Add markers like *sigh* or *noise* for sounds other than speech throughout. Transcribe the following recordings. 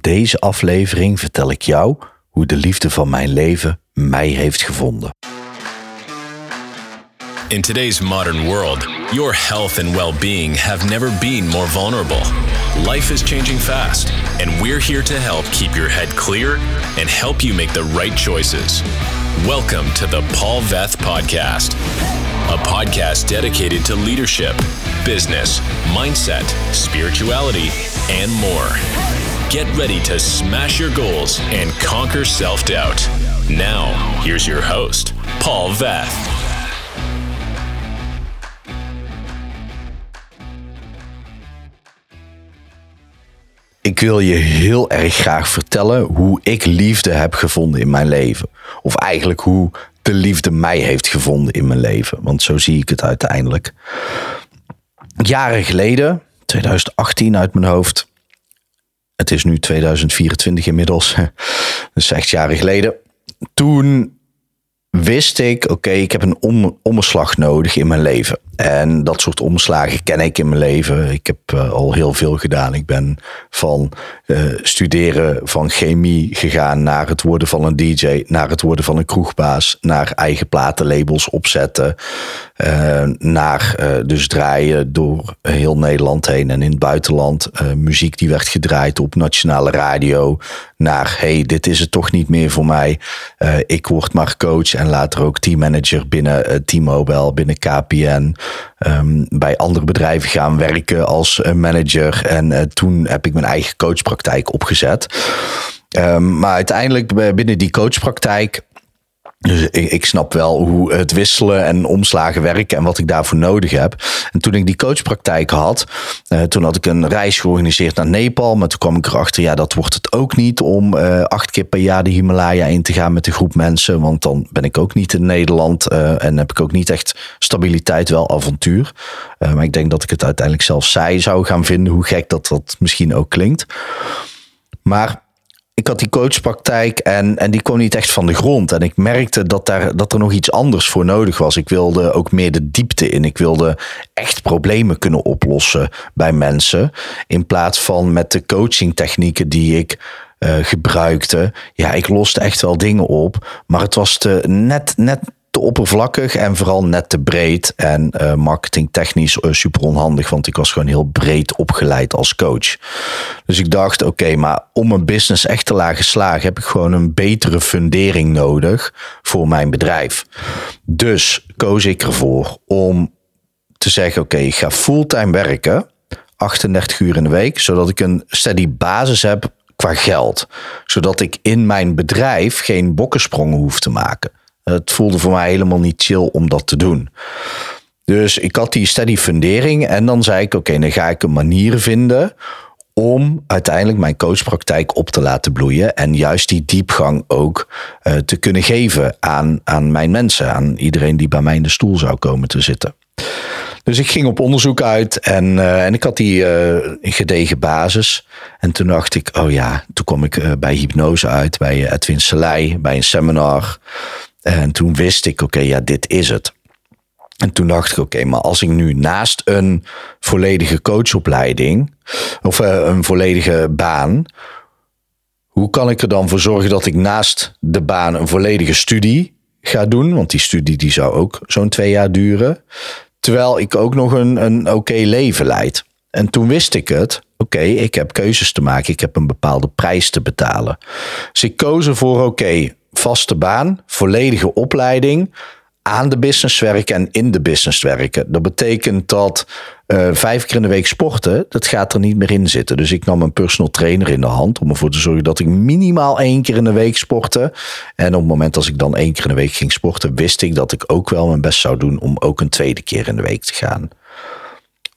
deze aflevering vertel ik jou hoe de liefde van mijn leven mij heeft gevonden. In today's modern world, your health and well being have never been more vulnerable. Life is changing fast, and we're here to help keep your head clear and help you make the right choices. Welcome to the Paul Veth Podcast, a podcast dedicated to leadership, business, mindset, spirituality, and more. Get ready to smash your goals and conquer self doubt. Now, here's your host, Paul Veth. Ik wil je heel erg graag vertellen hoe ik liefde heb gevonden in mijn leven. Of eigenlijk hoe de liefde mij heeft gevonden in mijn leven. Want zo zie ik het uiteindelijk. Jaren geleden, 2018 uit mijn hoofd. Het is nu 2024 inmiddels. *laughs* Dus echt jaren geleden. Toen wist ik, oké, ik heb een om, omslag nodig in mijn leven. En dat soort omslagen ken ik in mijn leven. Ik heb uh, al heel veel gedaan. Ik ben van uh, studeren van chemie gegaan naar het worden van een DJ, naar het worden van een kroegbaas, naar eigen platenlabels opzetten, uh, naar dus draaien door heel Nederland heen en in het buitenland. muziek die werd gedraaid op nationale radio. Naar hey, dit is het toch niet meer voor mij. ik word maar coach en later ook teammanager binnen T-Mobile, binnen KPN. Um, bij andere bedrijven gaan werken als manager. En uh, toen heb ik mijn eigen coachpraktijk opgezet. Um, maar uiteindelijk binnen die coachpraktijk dus ik, snap wel hoe het wisselen en omslagen werken en wat ik daarvoor nodig heb. En toen ik die coachpraktijk had, uh, toen had ik een reis georganiseerd naar Nepal. Maar toen kwam ik erachter, ja, dat wordt het ook niet om uh, acht keer per jaar de Himalaya in te gaan met een groep mensen. Want dan ben ik ook niet in Nederland uh, en heb ik ook niet echt stabiliteit, wel avontuur. maar ik denk dat ik het uiteindelijk zelf saai zou gaan vinden, hoe gek dat dat misschien ook klinkt. Maar ik had die coachpraktijk en, en die kwam niet echt van de grond. En ik merkte dat, daar, dat er nog iets anders voor nodig was. Ik wilde ook meer de diepte in. Ik wilde echt problemen kunnen oplossen bij mensen. In plaats van met de coachingtechnieken die ik uh, gebruikte. Ja, ik loste echt wel dingen op. Maar het was te, net, net te oppervlakkig en vooral net te breed. En uh, marketingtechnisch uh, super onhandig, want ik was gewoon heel breed opgeleid als coach. Dus ik dacht, oké, maar om een business echt te lagen slagen, heb ik gewoon een betere fundering nodig voor mijn bedrijf. Dus koos ik ervoor om te zeggen, oké, ik ga fulltime werken, 38 uur in de week, zodat ik een steady basis heb qua geld. Zodat ik in mijn bedrijf geen bokkensprongen hoef te maken. Het voelde voor mij helemaal niet chill om dat te doen. Dus ik had die steady fundering en dan zei ik: oké, dan ga ik een manier vinden om uiteindelijk mijn coachpraktijk op te laten bloeien en juist die diepgang ook uh, te kunnen geven aan, aan mijn mensen, aan iedereen die bij mij in de stoel zou komen te zitten. Dus ik ging op onderzoek uit en, uh, en ik had die uh, gedegen basis. En toen dacht ik, oh ja, toen kwam ik bij hypnose uit, bij Edwin Selei, bij een seminar. En toen wist ik, oké, ja, dit is het. En toen dacht ik, oké, maar als ik nu naast een volledige coachopleiding of uh, een volledige baan, hoe kan ik er dan voor zorgen dat ik naast de baan een volledige studie ga doen? Want die studie die zou ook zo'n twee jaar duren. Terwijl ik ook nog een, een oké leven leid. En toen wist ik het. Oké, ik heb keuzes te maken. Ik heb een bepaalde prijs te betalen. Dus ik koos ervoor, oké, vaste baan, volledige opleiding aan de business werken en in de business werken. Dat betekent dat uh, vijf keer in de week sporten, dat gaat er niet meer in zitten. Dus ik nam een personal trainer in de hand om ervoor te zorgen dat ik minimaal één keer in de week sportte. En op het moment als ik dan één keer in de week ging sporten, wist ik dat ik ook wel mijn best zou doen om ook een tweede keer in de week te gaan.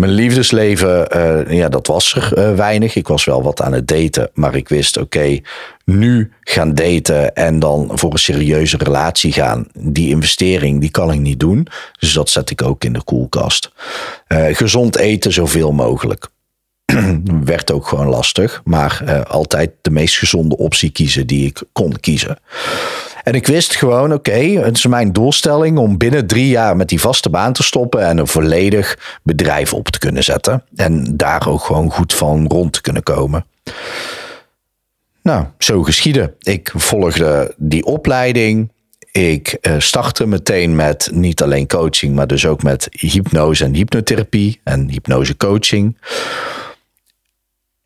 Mijn liefdesleven, uh, ja, dat was er uh, weinig. Ik was wel wat aan het daten, maar ik wist, oké, nu gaan daten en dan voor een serieuze relatie gaan. Die investering, die kan ik niet doen. Dus dat zet ik ook in de koelkast. Uh, gezond eten zoveel mogelijk. *clears throat* Werd ook gewoon lastig, maar altijd de meest gezonde optie kiezen die ik kon kiezen. En ik wist gewoon, oké, het is mijn doelstelling om binnen drie jaar met die vaste baan te stoppen en een volledig bedrijf op te kunnen zetten. En daar ook gewoon goed van rond te kunnen komen. Nou, zo geschiedde. Ik volgde die opleiding. Ik uh, startte meteen met niet alleen coaching, maar dus ook met hypnose en hypnotherapie en hypnosecoaching.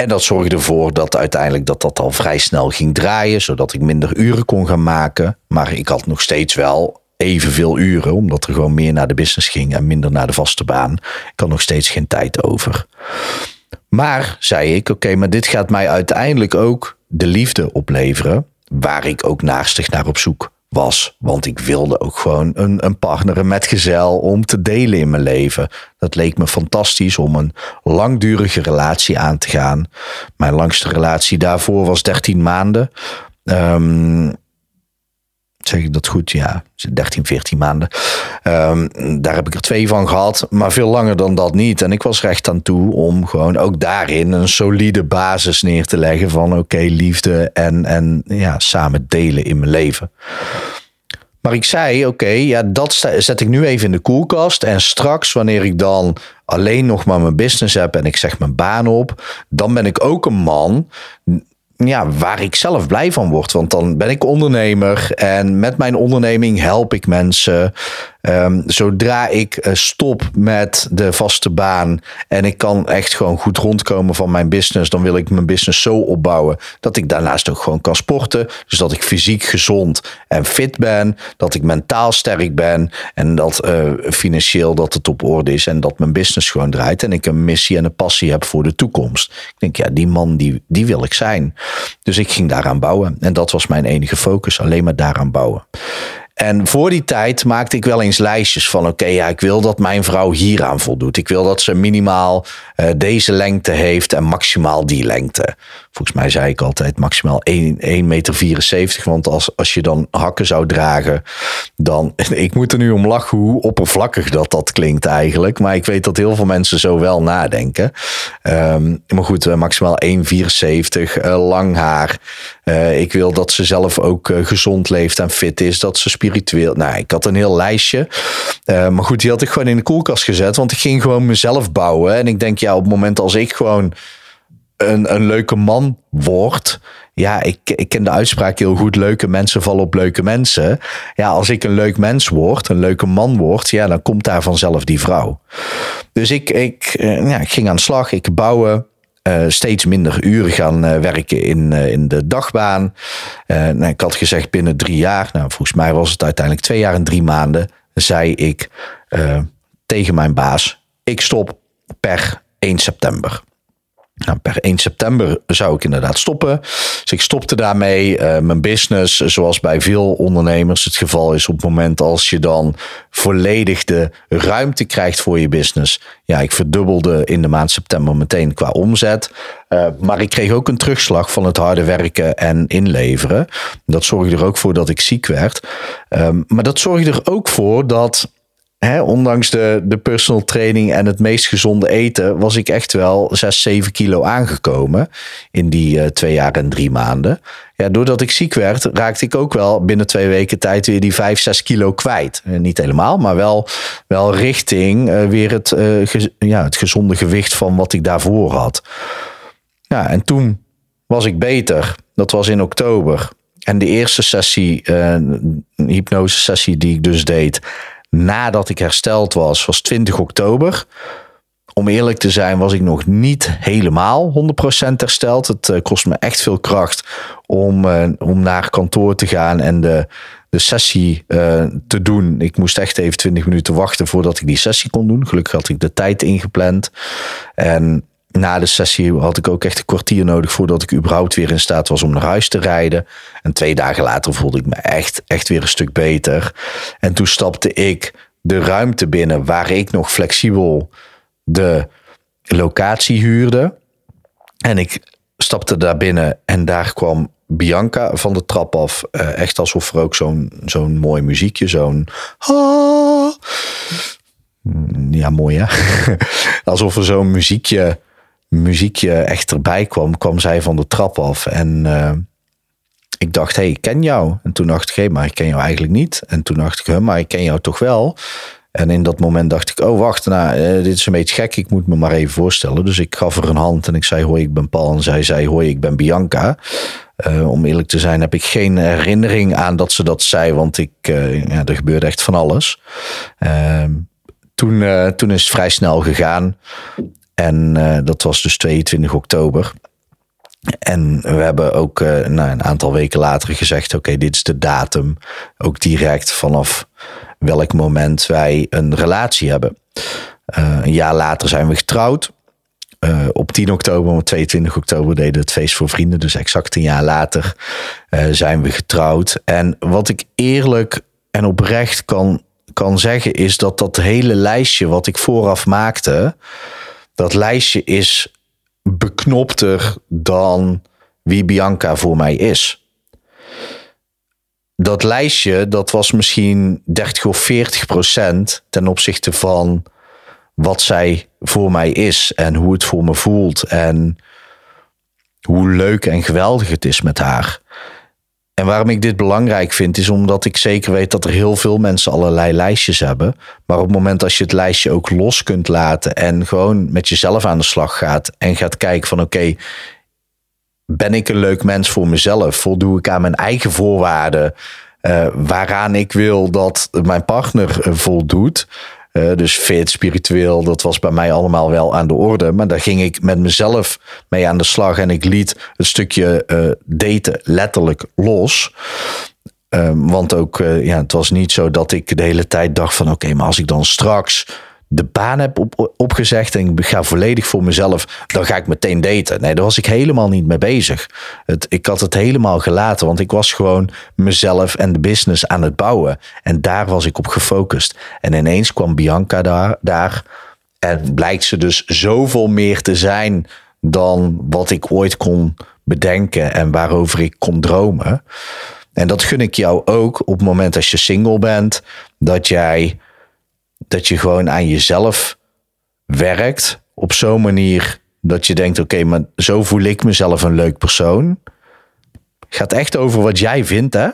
En dat zorgde ervoor dat uiteindelijk dat, dat al vrij snel ging draaien, zodat ik minder uren kon gaan maken. Maar ik had nog steeds wel evenveel uren, omdat er gewoon meer naar de business ging en minder naar de vaste baan. Ik had nog steeds geen tijd over. Maar zei ik, oké, maar dit gaat mij uiteindelijk ook de liefde opleveren, waar ik ook naastig naar op zoek was. Want ik wilde ook gewoon een, een partner, een metgezel om te delen in mijn leven. Dat leek me fantastisch om een langdurige relatie aan te gaan. Mijn langste relatie daarvoor was 13 maanden. Um, zeg ik dat goed? Ja, 13, 14 maanden. Um, daar heb ik er twee van gehad, maar veel langer dan dat niet. En ik was recht aan toe om gewoon ook daarin een solide basis neer te leggen van oké, liefde en, en ja, samen delen in mijn leven. Maar ik zei, oké, ja, dat zet ik nu even in de koelkast. En straks, wanneer ik dan alleen nog maar mijn business heb en ik zeg mijn baan op, dan ben ik ook een man ja, waar ik zelf blij van word. Want dan ben ik ondernemer en met mijn onderneming help ik mensen. Um, zodra ik uh, stop met de vaste baan en ik kan echt gewoon goed rondkomen van mijn business, dan wil ik mijn business zo opbouwen dat ik daarnaast ook gewoon kan sporten. Dus dat ik fysiek gezond en fit ben, dat ik mentaal sterk ben en dat uh, financieel dat het op orde is en dat mijn business gewoon draait en ik een missie en een passie heb voor de toekomst. Ik denk, ja, die man die, die wil ik zijn. Dus ik ging daaraan bouwen en dat was mijn enige focus, alleen maar daaraan bouwen. En voor die tijd maakte ik wel eens lijstjes van: oké, ja, ik wil dat mijn vrouw hieraan voldoet. Ik wil dat ze minimaal uh, deze lengte heeft en maximaal die lengte. Volgens mij zei ik altijd maximaal 1,74 meter. Want als, als je dan hakken zou dragen, dan. *laughs* Ik moet er nu om lachen hoe oppervlakkig dat dat klinkt eigenlijk. Maar ik weet dat heel veel mensen zo wel nadenken. Um, maar goed, uh, maximaal 1,74, uh, lang haar. Ik wil dat ze zelf ook gezond leeft en fit is. Dat ze spiritueel. Nou, ik had een heel lijstje. Uh, maar goed, die had ik gewoon in de koelkast gezet. Want ik ging gewoon mezelf bouwen. En ik denk, ja, op het moment als ik gewoon een, een leuke man word. Ja, ik, ik ken de uitspraak heel goed. Leuke mensen vallen op leuke mensen. Ja, als ik een leuk mens word, een leuke man word, ja, dan komt daar vanzelf die vrouw. Dus ik, ik, ja, ik ging aan de slag. Ik bouwen. Uh, steeds minder uren gaan uh, werken in, uh, in de dagbaan. Nou, ik had gezegd binnen drie jaar, nou, volgens mij was het uiteindelijk twee jaar en drie maanden, zei ik tegen mijn baas: ik stop per 1 september. Nou, per 1 september zou ik inderdaad stoppen. Dus ik stopte daarmee. Uh, mijn business, zoals bij veel ondernemers het geval is, op het moment als je dan volledig de ruimte krijgt voor je business. Ja, ik verdubbelde in de maand september meteen qua omzet. Uh, maar ik kreeg ook een terugslag van het harde werken en inleveren. Dat zorgde er ook voor dat ik ziek werd. Um, maar dat zorgde er ook voor dat Hè, ondanks de, de personal training en het meest gezonde eten, was ik echt wel 6, 7 kilo aangekomen in die uh, twee jaar en drie maanden. Ja, doordat ik ziek werd, raakte ik ook wel binnen twee weken tijd weer die 5, 6 kilo kwijt. Uh, niet helemaal, maar wel, wel richting uh, weer het, ja, het gezonde gewicht van wat ik daarvoor had. Ja, en toen was ik beter. Dat was in oktober. En de eerste sessie, hypnose sessie die ik dus deed, nadat ik hersteld was, was 20 oktober. Om eerlijk te zijn was ik nog niet helemaal 100% hersteld. Het uh, kost me echt veel kracht om, uh, om naar kantoor te gaan en de, de sessie uh, te doen. Ik moest echt even 20 minuten wachten voordat ik die sessie kon doen. Gelukkig had ik de tijd ingepland. En na de sessie had ik ook echt een kwartier nodig voordat ik überhaupt weer in staat was om naar huis te rijden. En twee dagen later voelde ik me echt, echt weer een stuk beter. En toen stapte ik de ruimte binnen waar ik nog flexibel de locatie huurde. En ik stapte daar binnen en daar kwam Bianca van de trap af. Uh, echt alsof er ook zo'n zo'n mooi muziekje, zo'n. Ja, mooi hè? *laughs* alsof er zo'n muziekje muziekje echt erbij kwam, kwam zij van de trap af. En uh, ik dacht, hey, ik ken jou. En toen dacht ik, hey, maar ik ken jou eigenlijk niet. En toen dacht ik, maar ik ken jou toch wel. En in dat moment dacht ik, oh wacht, nou, uh, dit is een beetje gek. Ik moet me maar even voorstellen. Dus ik gaf er een hand en ik zei, hoi, ik ben Paul. En zij zei, hoi, ik ben Bianca. Uh, om eerlijk te zijn heb ik geen herinnering aan dat ze dat zei, want ik, ja, er gebeurde echt van alles. Uh, toen, toen is het vrij snel gegaan. En dat was dus 22 oktober. En we hebben ook nou, een aantal weken later gezegd: oké, dit is de datum. Ook direct vanaf welk moment wij een relatie hebben. een jaar later zijn we getrouwd. Uh, op 10 oktober, op 22 oktober deden we het feest voor vrienden. Dus exact een jaar later uh, zijn we getrouwd. En wat ik eerlijk en oprecht kan, kan zeggen, is dat dat hele lijstje wat ik vooraf maakte, dat lijstje is beknopter dan wie Bianca voor mij is. Dat lijstje, dat was misschien 30 of 40 procent ten opzichte van wat zij voor mij is en hoe het voor me voelt en hoe leuk en geweldig het is met haar. En waarom ik dit belangrijk vind, is omdat ik zeker weet dat er heel veel mensen allerlei lijstjes hebben. Maar op het moment als je het lijstje ook los kunt laten en gewoon met jezelf aan de slag gaat en gaat kijken van oké, ben ik een leuk mens voor mezelf? Voldoe ik aan mijn eigen voorwaarden? Uh, waaraan ik wil dat mijn partner voldoet. Uh, dus fit, spiritueel, dat was bij mij allemaal wel aan de orde. Maar daar ging ik met mezelf mee aan de slag. En ik liet het stukje uh, daten letterlijk los. Um, want ook, uh, ja, het was niet zo dat ik de hele tijd dacht van... oké, maar als ik dan straks de baan heb op, opgezegd en ik ga volledig voor mezelf, dan ga ik meteen daten. Nee, daar was ik helemaal niet mee bezig. Het, ik had het helemaal gelaten, want ik was gewoon mezelf en de business aan het bouwen. En daar was ik op gefocust. En ineens kwam Bianca daar, daar en blijkt ze dus zoveel meer te zijn dan wat ik ooit kon bedenken en waarover ik kon dromen. En dat gun ik jou ook op het moment als je single bent, dat jij dat je gewoon aan jezelf werkt op zo'n manier dat je denkt: oké, maar zo voel ik mezelf een leuk persoon. Gaat echt over wat jij vindt, hè?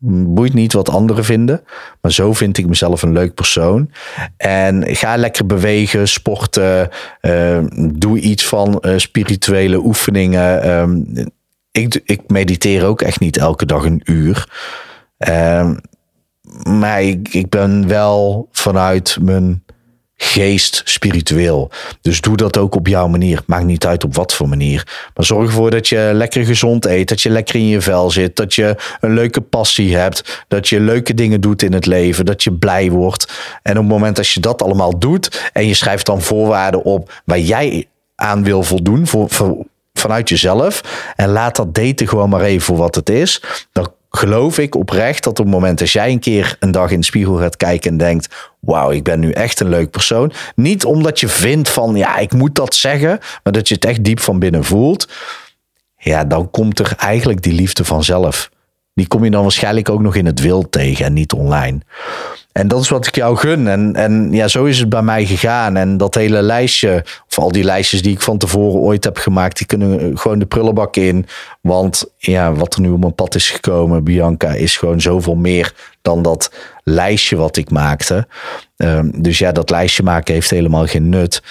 Boeit niet wat anderen vinden. Maar zo vind ik mezelf een leuk persoon. En ga lekker bewegen, sporten. Uh, doe iets van uh, spirituele oefeningen. Um, ik, ik mediteer ook echt niet elke dag een uur. Uh, maar ik, ben wel vanuit mijn geest spiritueel. Dus doe dat ook op jouw manier. Maakt niet uit op wat voor manier. Maar zorg ervoor dat je lekker gezond eet. Dat je lekker in je vel zit. Dat je een leuke passie hebt. Dat je leuke dingen doet in het leven. Dat je blij wordt. En op het moment dat je dat allemaal doet. En je schrijft dan voorwaarden op waar jij aan wil voldoen. Voor, vanuit jezelf. En laat dat daten gewoon maar even voor wat het is. Dan geloof ik oprecht dat op het moment dat jij een keer een dag in de spiegel gaat kijken en denkt: Wauw, ik ben nu echt een leuk persoon. Niet omdat je vindt van ja, ik moet dat zeggen, maar dat je het echt diep van binnen voelt. Ja, dan komt er eigenlijk die liefde vanzelf. Die kom je dan waarschijnlijk ook nog in het wild tegen en niet online. En dat is wat ik jou gun. En, en ja, zo is het bij mij gegaan. En dat hele lijstje, of al die lijstjes die ik van tevoren ooit heb gemaakt, die kunnen gewoon de prullenbak in. Want ja, wat er nu op mijn pad is gekomen, Bianca, is gewoon zoveel meer dan dat lijstje wat ik maakte. Um, dus ja, dat lijstje maken heeft helemaal geen nut.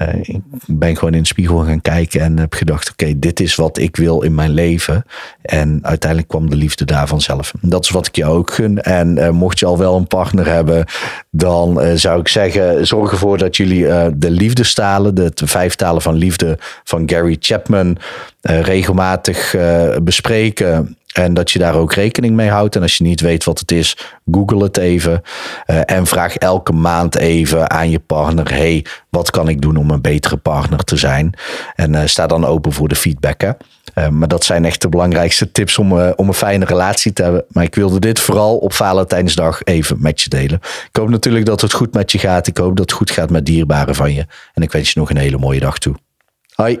Uh, ik ben gewoon in de spiegel gaan kijken en heb gedacht: oké, dit is wat ik wil in mijn leven. En uiteindelijk kwam de liefde daar vanzelf. Dat is wat ik je ook gun. En uh, mocht je al wel een partner hebben, dan uh, zou ik zeggen: zorg ervoor dat jullie de liefdestalen, de vijf talen van liefde van Gary Chapman, regelmatig bespreken. En dat je daar ook rekening mee houdt. En als je niet weet wat het is, google het even. Uh, en vraag elke maand even aan je partner: hey, wat kan ik doen om een betere partner te zijn? En uh, sta dan open voor de feedback. Hè? Uh, maar dat zijn echt de belangrijkste tips om, om een fijne relatie te hebben. Maar ik wilde dit vooral op Valentijnsdag even met je delen. Ik hoop natuurlijk dat het goed met je gaat. Ik hoop dat het goed gaat met dierbaren van je. En ik wens je nog een hele mooie dag toe. Hoi.